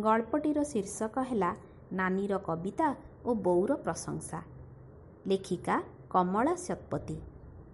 ଗଳ୍ପଟିର ଶୀର୍ଷକ ହେଲା ନାନୀର କବିତା ଓ ବୋଉର ପ୍ରଶଂସା। ଲେଖିକା କମଳା ଶତପଥୀ।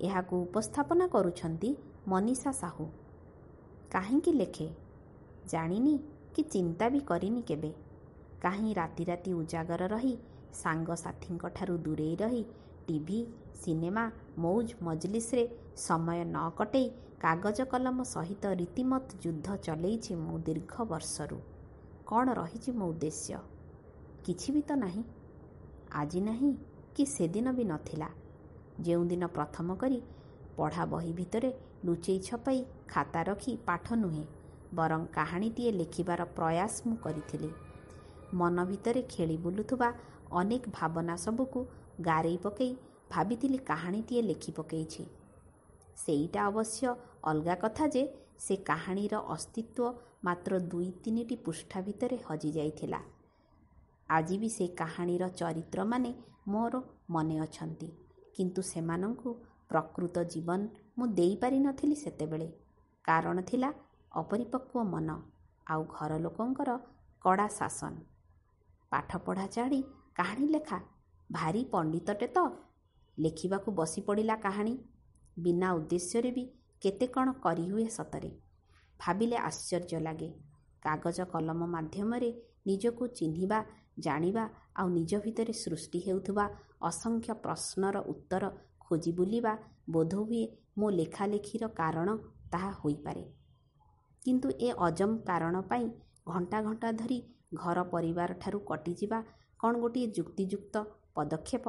ଏହାକୁ ଉପସ୍ଥାପନା କରୁଛନ୍ତି ମନୀଷା ସାହୁ। କାହିଁକି ଲେଖେ? ଜାଣିନି କି ଚିନ୍ତା ବି କରିନି କେବେ। କାହିଁ ରାତି ରାତି ଉଜାଗର ରହି ସାଙ୍ଗସାଥୀଙ୍କଠାରୁ ଦୂରେଇ ରହି ଟିଭି, ସିନେମା, ମଉଜ ମଜଲିସରେ ସମୟ ନ କଟେଇ କାଗଜ କଲମ ସହିତ ରୀତିମତ ଯୁଦ୍ଧ ଚଲେଇଛି ମୁଁ ଦୀର୍ଘ ବର୍ଷରୁ। କ'ଣ ରହିଛି ମୋ ଉଦ୍ଦେଶ୍ୟ? କିଛି ବି ତ ନାହିଁ। ଆଜି ନାହିଁ କି ସେଦିନ ବି ନଥିଲା। ଯେଉଁଦିନ ପ୍ରଥମ କରି ପଢ଼ା ବହି ଭିତରେ ଲୁଚେଇ ଛପାଇ ଖାତା ରଖି ପାଠ ନୁହେଁ ବରଂ କାହାଣୀଟିଏ ଲେଖିବାର ପ୍ରୟାସ ମୁଁ କରିଥିଲି। ମନ ଭିତରେ ଖେଳି ବୁଲୁଥିବା ଅନେକ ଭାବନା ସବୁକୁ ଗାରେଇ ପକେଇ ଭାବିଥିଲି କାହାଣୀଟିଏ ଲେଖି ପକେଇଛି। ସେଇଟା ଅବଶ୍ୟ ଅଲଗା କଥା ଯେ ସେ କାହାଣୀର ଅସ୍ତିତ୍ୱ ମାତ୍ର ଦୁଇ ତିନିଟି ପୃଷ୍ଠା ଭିତରେ ହଜି ଯାଇଥିଲା। ଆଜି ବି ସେ କାହାଣୀର ଚରିତ୍ରମାନେ ମୋର ମନେ ଅଛନ୍ତି। କିନ୍ତୁ ସେମାନଙ୍କୁ ପ୍ରକୃତ ଜୀବନ ମୁଁ ଦେଇ ପାରି ନଥିଲି ସେତେବେଳେ। କାରଣ ଥିଲା ଅପରିପକ୍ୱ ମନ ଆଉ ଘର ଲୋକଙ୍କର କଡ଼ା ଶାସନ। ପାଠପଢ଼ା ଛାଡ଼ି କାହାଣୀ ଲେଖା? ଭାରି ପଣ୍ଡିତଟେ ତ! ଲେଖିବାକୁ ବସି ପଡ଼ିଲା କାହାଣୀ। ବିନା ଉଦ୍ଦେଶ୍ୟରେ ବି କେତେ କ'ଣ କରିହୁଏ ସତରେ। ଭାବିଲେ ଆଶ୍ଚର୍ଯ୍ୟ ଲାଗେ। କାଗଜ କଲମ ମାଧ୍ୟମରେ ନିଜକୁ ଚିହ୍ନିବା ଜାଣିବା ଆଉ ନିଜ ଭିତରେ ସୃଷ୍ଟି ହେଉଥିବା ଅସଂଖ୍ୟ ପ୍ରଶ୍ନର ଉତ୍ତର ଖୋଜି ବୁଲିବା ବୋଧହୁଏ ମୋ ଲେଖାଲେଖିର କାରଣ ତାହା ହୋଇପାରେ। କିନ୍ତୁ ଏ ଅଜବ କାରଣ ପାଇଁ ଘଣ୍ଟା ଘଣ୍ଟା ଧରି ଘର ପରିବାରଠାରୁ କଟିଯିବା କ'ଣ ଗୋଟିଏ ଯୁକ୍ତିଯୁକ୍ତ ପଦକ୍ଷେପ?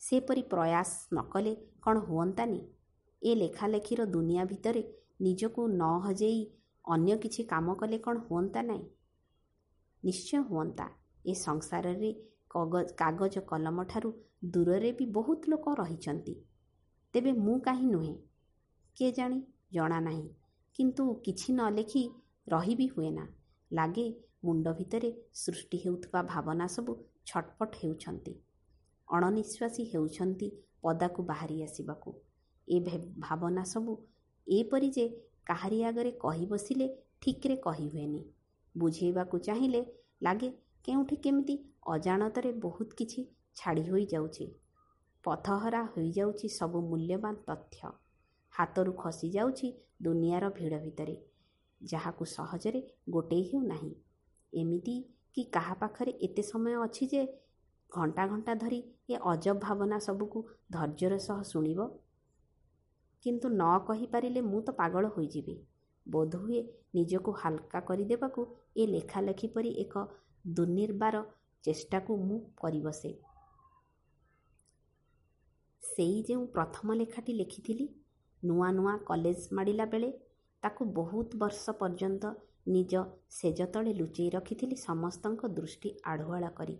ସେପରି ପ୍ରୟାସ ନ କଲେ କ'ଣ ହୁଅନ୍ତାନି? ଏ ଲେଖାଲେଖିର ଦୁନିଆ ଭିତରେ ନିଜକୁ ନ ହଜେଇ ଅନ୍ୟ କିଛି କାମ କଲେ କ'ଣ ହୁଅନ୍ତା ନାହିଁ? ନିଶ୍ଚୟ ହୁଅନ୍ତା। ଏ ସଂସାରରେ କାଗଜ କଲମଠାରୁ ଦୂରରେ ବି ବହୁତ ଲୋକ ରହିଛନ୍ତି। ତେବେ ମୁଁ କାହିଁ ନୁହେଁ? କେଜାଣି ଜଣାନାହିଁ। କିନ୍ତୁ କିଛି ନ ଲେଖି ରହି ବି ହୁଏନା। ଲାଗେ ମୁଣ୍ଡ ଭିତରେ ସୃଷ୍ଟି ହେଉଥିବା ଭାବନା ସବୁ ଛଟପଟ ହେଉଛନ୍ତି। ଅଣନିଃଶ୍ୱାସୀ ହେଉଛନ୍ତି ପଦାକୁ ବାହାରି ଆସିବାକୁ। ଏ ଭାବନା ସବୁ ଏପରି ଯେ କାହାରି ଆଗରେ କହି ବସିଲେ ଠିକ୍ରେ କହି ହୁଏନି। ବୁଝେଇବାକୁ ଚାହିଁଲେ ଲାଗେ କେଉଁଠି କେମିତି ଅଜାଣତରେ ବହୁତ କିଛି ଛାଡ଼ି ହୋଇ ଯାଉଛି। ପଥହରା ହୋଇଯାଉଛି ସବୁ ମୂଲ୍ୟବାନ ତଥ୍ୟ। ହାତରୁ ଖସି ଯାଉଛି ଦୁନିଆର ଭିଡ଼ ଭିତରେ। ଯାହାକୁ ସହଜରେ ଗୋଟେଇ ହେଉ ନାହିଁ। ଏମିତି କି କାହା ପାଖରେ ଏତେ ସମୟ ଅଛି ଯେ ଘଣ୍ଟା ଘଣ୍ଟା ଧରି ଏ ଅଜବ ଭାବନା ସବୁକୁ ଧୈର୍ଯ୍ୟର ସହ ଶୁଣିବ? କିନ୍ତୁ ନ କହି ପାରିଲେ ମୁଁ ତ ପାଗଳ ହୋଇଯିବି। ବୋଧହୁଏ ନିଜକୁ ହାଲକା କରିଦେବାକୁ ଏ ଲେଖାଲେଖି ପରି ଏକ ଦୁର୍ନିବାର ଚେଷ୍ଟାକୁ ମୁଁ କରିବସେ। ସେଇ ଯେଉଁ ପ୍ରଥମ ଲେଖାଟି ଲେଖିଥିଲି ନୂଆ ନୂଆ କଲେଜ ମାଡ଼ିଲା ବେଳେ ତାକୁ ବହୁତ ବର୍ଷ ପର୍ଯ୍ୟନ୍ତ ନିଜ ଶେଯ ତଳେ ଲୁଚେଇ ରଖିଥିଲି ସମସ୍ତଙ୍କ ଦୃଷ୍ଟି ଆଢ଼ୁଆଳ କରି।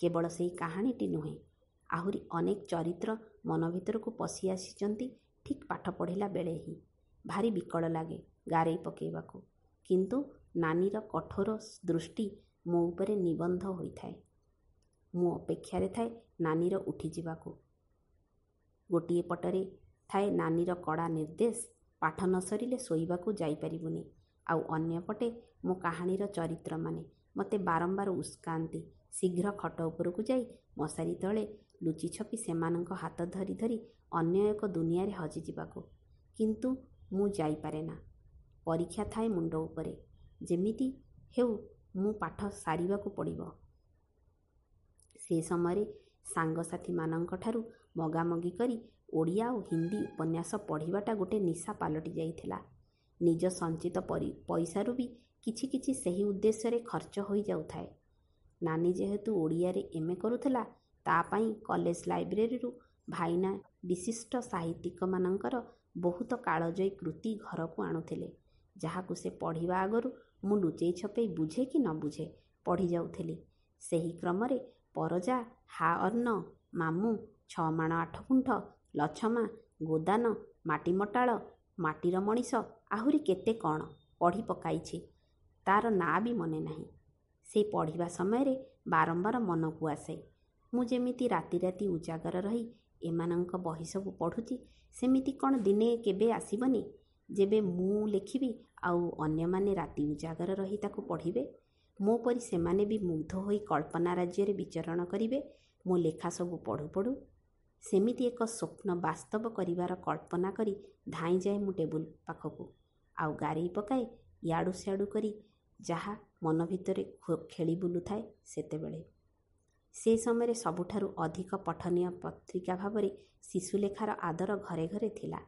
କେବଳ ସେଇ କାହାଣୀଟି ନୁହେଁ ଆହୁରି ଅନେକ ଚରିତ୍ର ମନ ଭିତରକୁ ପଶି ଆସିଛନ୍ତି ଠିକ୍ ପାଠ ପଢ଼ିଲା ବେଳେ ହିଁ। ଭାରି ବିକଳ ଲାଗେ ଗାରେଇ ପକେଇବାକୁ। କିନ୍ତୁ ନାନୀର କଠୋର ଦୃଷ୍ଟି ମୋ ଉପରେ ନିବଦ୍ଧ ହୋଇଥାଏ। ମୁଁ ଅପେକ୍ଷାରେ ଥାଏ ନାନୀର ଉଠିଯିବାକୁ। ଗୋଟିଏ ପଟରେ ଥାଏ ନାନୀର କଡ଼ା ନିର୍ଦ୍ଦେଶ ପାଠ ନ ସରିଲେ ଶୋଇବାକୁ ଯାଇ ପାରିବୁନି। ଆଉ ଅନ୍ୟପଟେ ମୋ କାହାଣୀର ଚରିତ୍ରମାନେ ମୋତେ ବାରମ୍ବାର ଉସ୍କାନ୍ତି ଶୀଘ୍ର ଖଟ ଉପରକୁ ଯାଇ ମଶାରୀ ତଳେ ଲୁଚିଛପି ସେମାନଙ୍କ ହାତ ଧରି ଧରି ଅନ୍ୟ ଏକ ଦୁନିଆରେ ହଜିଯିବାକୁ। କିନ୍ତୁ ମୁଁ ଯାଇପାରେନା। ପରୀକ୍ଷା ଥାଏ ମୁଣ୍ଡ ଉପରେ। ଯେମିତି ହେଉ ମୁଁ ପାଠ ସାରିବାକୁ ପଡ଼ିବ। ସେ ସମୟରେ ସାଙ୍ଗସାଥୀମାନଙ୍କଠାରୁ ମଗାମଗି କରି ଓଡ଼ିଆ ଆଉ ହିନ୍ଦୀ ଉପନ୍ୟାସ ପଢ଼ିବାଟା ଗୋଟେ ନିଶା ପାଲଟି ଯାଇଥିଲା। ନିଜ ସଞ୍ଚିତ ପଇସାରୁ ବି କିଛି କିଛି ସେହି ଉଦ୍ଦେଶ୍ୟରେ ଖର୍ଚ୍ଚ ହୋଇ ଯାଉଥାଏ। ନାନୀ ଯେହେତୁ ଓଡ଼ିଆରେ ଏମ୍. ଏ. କରୁଥିଲା ତା' ପାଇଁ କଲେଜ ଲାଇବ୍ରେରୀରୁ ଭାଇନା ବିଶିଷ୍ଟ ସାହିତ୍ୟିକମାନଙ୍କର ବହୁତ କାଳଜୟୀ କୃତି ଘରକୁ ଆଣୁଥିଲେ ଯାହାକୁ ସେ ପଢ଼ିବା ଆଗରୁ ମୁଁ ଲୁଚେଇ ଛପେଇ ବୁଝେ କି ନ ବୁଝେ ପଢ଼ି ଯାଉଥିଲି। ସେହି କ୍ରମରେ ପରଜା, ହା-ଅର୍ଣ୍ଣ, ମାମୁଁ, ଛ'ମାଣ ଆଠଗୁଣ୍ଠ, ଲଛମା, ଗୋଦାନ, ମାଟିମଟାଳ, ମାଟିର ମଣିଷ ଆହୁରି କେତେ କ'ଣ ପଢ଼ି ପକାଇଛି ତା'ର ନାଁ ବି ମନେ ନାହିଁ। ସେଇ ପଢ଼ିବା ସମୟରେ ବାରମ୍ବାର ମନକୁ ଆସେ। ମୁଁ ଯେମିତି ରାତି ରାତି ଉଜାଗର ରହି ଏମାନଙ୍କ ବହିସବୁ ପଢ଼ୁଛି ସେମିତି କ'ଣ ଦିନେ କେବେ ଆସିବନି? ଯେବେ ମୁଁ ଲେଖିବି ଆଉ ଅନ୍ୟମାନେ ରାତି ଉଜାଗର ରହି ତାକୁ ପଢ଼ିବେ? ମୋ ପରି ସେମାନେ ବି ମୁଗ୍ଧ ହୋଇ କଳ୍ପନା ରାଜ୍ୟରେ ବିଚରଣ କରିବେ ମୋ ଲେଖା ସବୁ ପଢ଼ୁ ପଢ଼ୁ। ସେମିତି ଏକ ସ୍ୱପ୍ନ ବାସ୍ତବ କରିବାର କଳ୍ପନା କରି ଧାଇଁଯାଏ ମୁଁ ଟେବୁଲ ପାଖକୁ। ଆଉ ଗାରେଇ ପକାଏ ଇଆଡ଼ୁ ସିଆଡ଼ୁ କରି ଯାହା ମନ ଭିତରେ ଖେଳି ବୁଲୁଥାଏ ସେତେବେଳେ। ସେ ସମୟରେ ସବୁଠାରୁ ଅଧିକ ପଠନୀୟ ପତ୍ରିକା ଭାବରେ ଶିଶୁଲେଖାର ଆଦର ଘରେ ଘରେ ଥିଲା।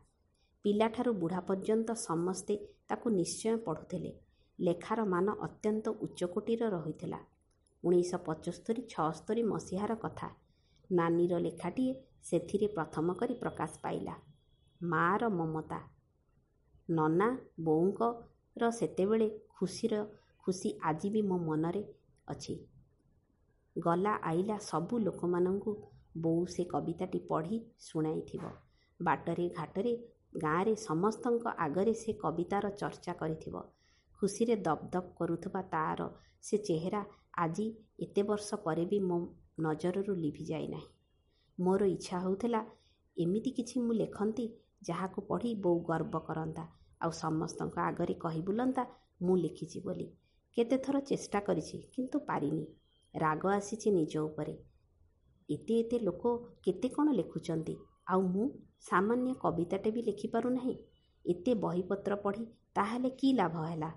ପିଲାଠାରୁ ବୁଢ଼ା ପର୍ଯ୍ୟନ୍ତ ସମସ୍ତେ ତାକୁ ନିଶ୍ଚୟ ପଢ଼ୁଥିଲେ। ଲେଖାର ମାନ ଅତ୍ୟନ୍ତ ଉଚ୍ଚକୋଟୀର ରହିଥିଲା। ଉଣେଇଶହ ପଞ୍ଚସ୍ତରୀ ଛଅସ୍ତରୀ ମସିହାର କଥା। ନାନୀର ଲେଖାଟିଏ ସେଥିରେ ପ୍ରଥମ କରି ପ୍ରକାଶ ପାଇଲା। ମାଆର ମମତା। ନନା ବୋଉଙ୍କର ସେତେବେଳେ ଖୁସିର ଖୁସି ଆଜି ବି ମୋ ମନରେ ଅଛି। ଗଲା ଆଇଲା ସବୁ ଲୋକମାନଙ୍କୁ ବୋଉ ସେ କବିତାଟି ପଢ଼ି ଶୁଣାଇଥିବ। ବାଟରେ ଘାଟରେ ଗାଁରେ ସମସ୍ତଙ୍କ ଆଗରେ ସେ କବିତାର ଚର୍ଚ୍ଚା କରିଥିବ। ଖୁସିରେ ଦପ୍ ଦପ୍ କରୁଥିବା ତା'ର ସେ ଚେହେରା ଆଜି ଏତେ ବର୍ଷ ପରେ ବି ମୋ ନଜରରୁ ଲିଭିଯାଇ ନାହିଁ। ମୋର ଇଚ୍ଛା ହେଉଥିଲା ଏମିତି କିଛି ମୁଁ ଲେଖନ୍ତି ଯାହାକୁ ପଢ଼ି ବୋଉ ଗର୍ବ କରନ୍ତା ଆଉ ସମସ୍ତଙ୍କ ଆଗରେ କହି ବୁଲନ୍ତା ମୁଁ ଲେଖିଛି ବୋଲି। କେତେଥର ଚେଷ୍ଟା କରିଛି କିନ୍ତୁ ପାରିନି। ରାଗ ଆସିଛି ନିଜ ଉପରେ। ଏତେ ଏତେ ଲୋକ କେତେ କ'ଣ ଲେଖୁଛନ୍ତି? ଆଉ ମୁଁ ସାମାନ୍ୟ କବିତାଟେ ବି ଲେଖିପାରୁନାହିଁ ଏତେ ବହିପତ୍ର ପଢ଼ି ତାହେଲେ କି ଲାଭ ହେଲା?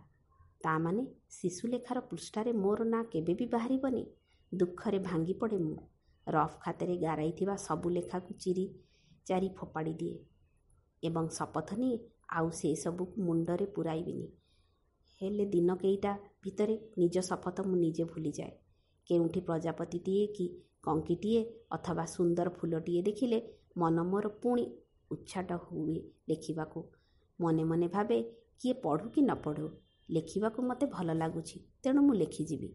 ତା ମାନେ ଶିଶୁଲେଖାର ପୃଷ୍ଠାରେ ମୋର ନାଁ କେବେ ବି ବାହାରିବନି? ଦୁଃଖରେ ଭାଙ୍ଗି ପଡ଼େ ମୁଁ। ରଫ୍ ଖାତାରେ ଗାରାଇଥିବା ସବୁ ଲେଖାକୁ ଚିରି ଚାରି ଫୋପାଡ଼ି ଦିଏ। ଏବଂ ଶପଥ ନିଏ ଆଉ ସେସବୁକୁ ମୁଣ୍ଡରେ ପୁରାଇବିନି। ହେଲେ ଦିନ କେଇଟା ଭିତରେ ନିଜ ଶପଥ ମୁଁ ନିଜେ ଭୁଲିଯାଏ। କେଉଁଠି ପ୍ରଜାପତିଟିଏ କି କଙ୍କିଟିଏ ଅଥବା ସୁନ୍ଦର ଫୁଲଟିଏ ଦେଖିଲେ ମନ ମୋର ପୁଣି ଉଚ୍ଛାଟ ହୁଏ ଲେଖିବାକୁ। ମନେ ମନେ ଭାବେ କିଏ ପଢ଼ୁ କି ନ ପଢ଼ୁ ଲେଖିବାକୁ ମୋତେ ଭଲ ଲାଗୁଛି ତେଣୁ ମୁଁ ଲେଖିଯିବି।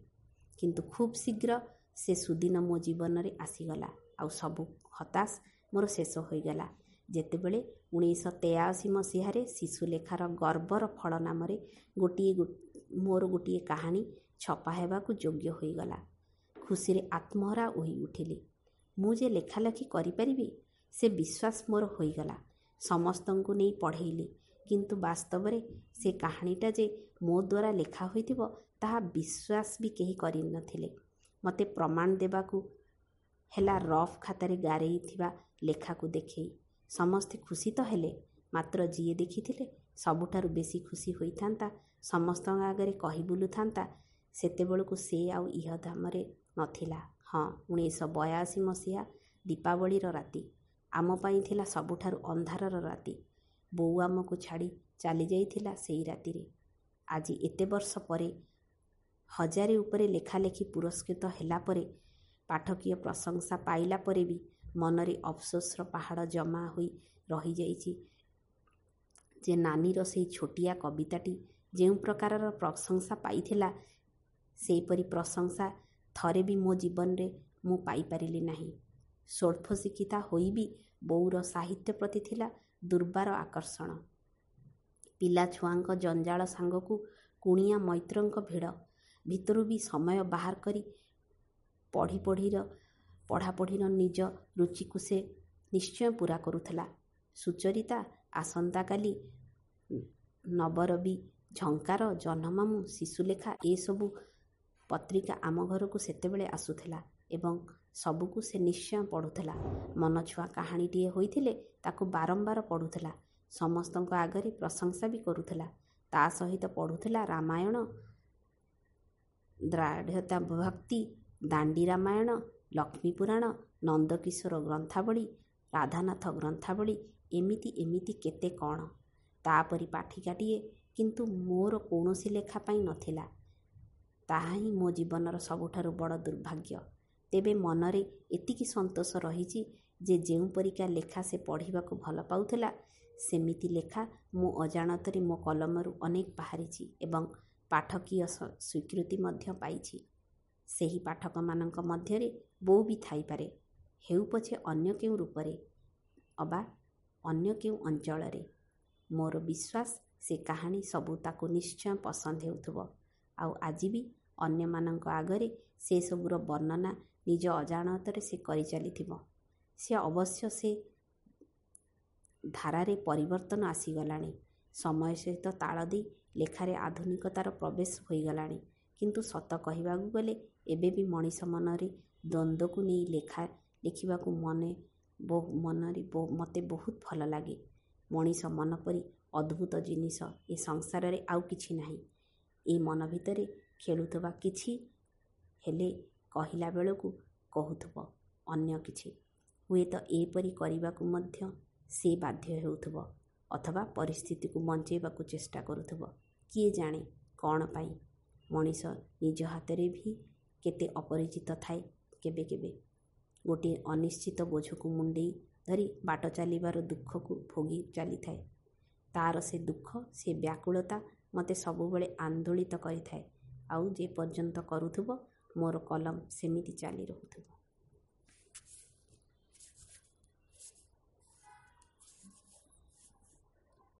କିନ୍ତୁ ଖୁବ୍ ଶୀଘ୍ର ସେ ସୁଦିନ ମୋ ଜୀବନରେ ଆସିଗଲା ଆଉ ସବୁ ହତାଶ ମୋର ଶେଷ ହୋଇଗଲା। ଯେତେବେଳେ ଉଣେଇଶହ ତେୟାଅଶୀ ମସିହାରେ ଶିଶୁଲେଖାର ଗର୍ବର ଫଳ ନାମରେ ଗୋଟିଏ ମୋର ଗୋଟିଏ କାହାଣୀ ଛପା ହେବାକୁ ଯୋଗ୍ୟ ହୋଇଗଲା। ଖୁସିରେ ଆତ୍ମହରା ହୋଇ ଉଠିଲି। ମୁଁ ଯେ ଲେଖାଲେଖି କରିପାରିବି ସେ ବିଶ୍ୱାସ ମୋର ହୋଇଗଲା। ସମସ୍ତଙ୍କୁ ନେଇ ପଢ଼େଇଲି କିନ୍ତୁ ବାସ୍ତବରେ ସେ କାହାଣୀଟା ଯେ ମୋ ଦ୍ୱାରା ଲେଖା ହୋଇଥିବ ତାହା ବିଶ୍ୱାସ ବି କେହି କରିନଥିଲେ। ମୋତେ ପ୍ରମାଣ ଦେବାକୁ ହେଲା ରଫ୍ ଖାତାରେ ଗାରେଇଥିବା ଲେଖାକୁ ଦେଖେଇ। ସମସ୍ତେ ଖୁସି ତ ହେଲେ। ମାତ୍ର ଯିଏ ଦେଖିଥିଲେ ସବୁଠାରୁ ବେଶୀ ଖୁସି ହୋଇଥାନ୍ତା ସମସ୍ତଙ୍କ ଆଗରେ କହି ବୁଲୁଥାନ୍ତା ସେତେବେଳକୁ ସେ ଆଉ ଇହଧାମରେ ନଥିଲା। ହଁ ଉଣେଇଶହ ବୟାଅଶୀ ମସିହା ଦୀପାବଳିର ରାତି। ଆମ ପାଇଁ ଥିଲା ସବୁଠାରୁ ଅନ୍ଧାରର ରାତି। ବୋଉ ଆମକୁ ଛାଡ଼ି ଚାଲିଯାଇଥିଲା ସେଇ ରାତିରେ। ଆଜି ଏତେ ବର୍ଷ ପରେ ହଜାରେ ଉପରେ ଲେଖାଲେଖି ପୁରସ୍କୃତ ହେଲା ପରେ ପାଠକୀୟ ପ୍ରଶଂସା ପାଇଲା ପରେ ବି ମନରେ ଅଫସୋସର ପାହାଡ଼ ଜମା ହୋଇ ରହିଯାଇଛି। ଯେ ନାନୀର ସେଇ ଛୋଟିଆ କବିତାଟି ଯେଉଁ ପ୍ରକାରର ପ୍ରଶଂସା ପାଇଥିଲା ସେହିପରି ପ୍ରଶଂସା ଥରେ ବି ମୋ ଜୀବନରେ ମୁଁ ପାଇପାରିଲି ନାହିଁ। ସ୍ୱଳ୍ପ ଶିକ୍ଷିତା ହୋଇ ବି ବୋଉର ସାହିତ୍ୟ ପ୍ରତି ଥିଲା ଦୁର୍ବାର ଆକର୍ଷଣ। ପିଲା ଛୁଆଙ୍କ ଜଞ୍ଜାଳ ସାଙ୍ଗକୁ କୁଣିଆ ମୈତ୍ରଙ୍କ ଭିଡ଼ ଭିତରୁ ବି ସମୟ ବାହାର କରି ପଢ଼ି ପଢ଼ିର ପଢ଼ାପଢ଼ିର ନିଜ ରୁଚିକୁ ସେ ନିଶ୍ଚୟ ପୂରା କରୁଥିଲା। ସୁଚରିତା ଆସନ୍ତାକାଲି ନବରବି ଝଙ୍କାର ଜହ୍ନମାମୁଁ ଶିଶୁଲେଖା ଏସବୁ ପତ୍ରିକା ଆମ ଘରକୁ ସେତେବେଳେ ଆସୁଥିଲା ଏବଂ ସବୁକୁ ସେ ନିଶ୍ଚୟ ପଢ଼ୁଥିଲା। ମନଛୁଆ କାହାଣୀଟିଏ ହୋଇଥିଲେ ତାକୁ ବାରମ୍ବାର ପଢ଼ୁଥିଲା। ସମସ୍ତଙ୍କ ଆଗରେ ପ୍ରଶଂସା ବି କରୁଥିଲା। ତା ସହିତ ପଢ଼ୁଥିଲା ରାମାୟଣ ଦ୍ରାଢ଼୍ୟତା ଭକ୍ତି ଦାଣ୍ଡି ରାମାୟଣ ଲକ୍ଷ୍ମୀ ପୁରାଣ ନନ୍ଦକିଶୋର ଗ୍ରନ୍ଥାବଳୀ ରାଧାନାଥ ଗ୍ରନ୍ଥାବଳୀ ଏମିତି ଏମିତି କେତେ କ'ଣ। ତାପରି ପାଠିକାଟିଏ କିନ୍ତୁ ମୋର କୌଣସି ଲେଖା ପାଇଁ ନଥିଲା। ତାହା ହିଁ ମୋ ଜୀବନର ସବୁଠାରୁ ବଡ଼ ଦୁର୍ଭାଗ୍ୟ। ତେବେ ମନରେ ଏତିକି ସନ୍ତୋଷ ରହିଛି ଯେ ଯେଉଁ ପରିକା ଲେଖା ସେ ପଢ଼ିବାକୁ ଭଲ ପାଉଥିଲା ସେମିତି ଲେଖା ମୁଁ ଅଜାଣତରେ ମୋ କଲମରୁ ଅନେକ ବାହାରିଛି ଏବଂ ପାଠକୀୟ ସ୍ୱୀକୃତି ମଧ୍ୟ ପାଇଛି। ସେହି ପାଠକମାନଙ୍କ ମଧ୍ୟରେ ବୋଉ ବି ଥାଇପାରେ। ହେଉ ପଛେ ଅନ୍ୟ କେଉଁ ରୂପରେ ଅବା ଅନ୍ୟ କେଉଁ ଅଞ୍ଚଳରେ। ମୋର ବିଶ୍ୱାସ ସେ କାହାଣୀ ସବୁ ତାକୁ ନିଶ୍ଚୟ ପସନ୍ଦ ହେଉଥିବ। ଆଉ ଆଜି ବି ଅନ୍ୟମାନଙ୍କ ଆଗରେ ସେସବୁର ବର୍ଣ୍ଣନା ନିଜ ଅଜାଣତରେ ସେ କରିଚାଲିଥିବ। ସେ ଅବଶ୍ୟ ସେ ଧାରାରେ ପରିବର୍ତ୍ତନ ଆସିଗଲାଣି। ସମୟ ସହିତ ତାଳ ଦେଇ ଲେଖାରେ ଆଧୁନିକତାର ପ୍ରବେଶ ହୋଇଗଲାଣି। କିନ୍ତୁ ସତ କହିବାକୁ ଗଲେ ଏବେ ବି ମଣିଷ ମନରେ ଦ୍ୱନ୍ଦ୍ୱକୁ ନେଇ ଲେଖା ଲେଖିବାକୁ ମନେ ମନରେ ମୋତେ ବହୁତ ଭଲ ଲାଗେ। ମଣିଷ ମନ ପରି ଅଦ୍ଭୁତ ଜିନିଷ ଏ ସଂସାରରେ ଆଉ କିଛି ନାହିଁ। ଏ ମନ ଭିତରେ ଖେଳୁଥିବା କିଛି ହେଲେ କହିଲା ବେଳକୁ କହୁଥିବ ଅନ୍ୟ କିଛି। ହୁଏତ ଏପରି କରିବାକୁ ମଧ୍ୟ ସେ ବାଧ୍ୟ ହେଉଥିବ ଅଥବା ପରିସ୍ଥିତିକୁ ବଞ୍ଚେଇବାକୁ ଚେଷ୍ଟା କରୁଥିବ। କିଏ ଜାଣେ କ'ଣ ପାଇଁ? ମଣିଷ ନିଜ ହାତରେ ବି କେତେ ଅପରିଚିତ ଥାଏ କେବେ କେବେ। ଗୋଟିଏ ଅନିଶ୍ଚିତ ବୋଝକୁ ମୁଣ୍ଡେଇ ଧରି ବାଟ ଚାଲିବାର ଦୁଃଖକୁ ଭୋଗି ଚାଲିଥାଏ। ତାର ସେ ଦୁଃଖ ସେ ବ୍ୟାକୁଳତା ମୋତେ ସବୁବେଳେ ଆନ୍ଦୋଳିତ କରିଥାଏ। ଆଉ ଯେ ପର୍ଯ୍ୟନ୍ତ କରୁଥିବ ମୋର କଲମ ସେମିତି ଚାଲି ରହୁଥିବ।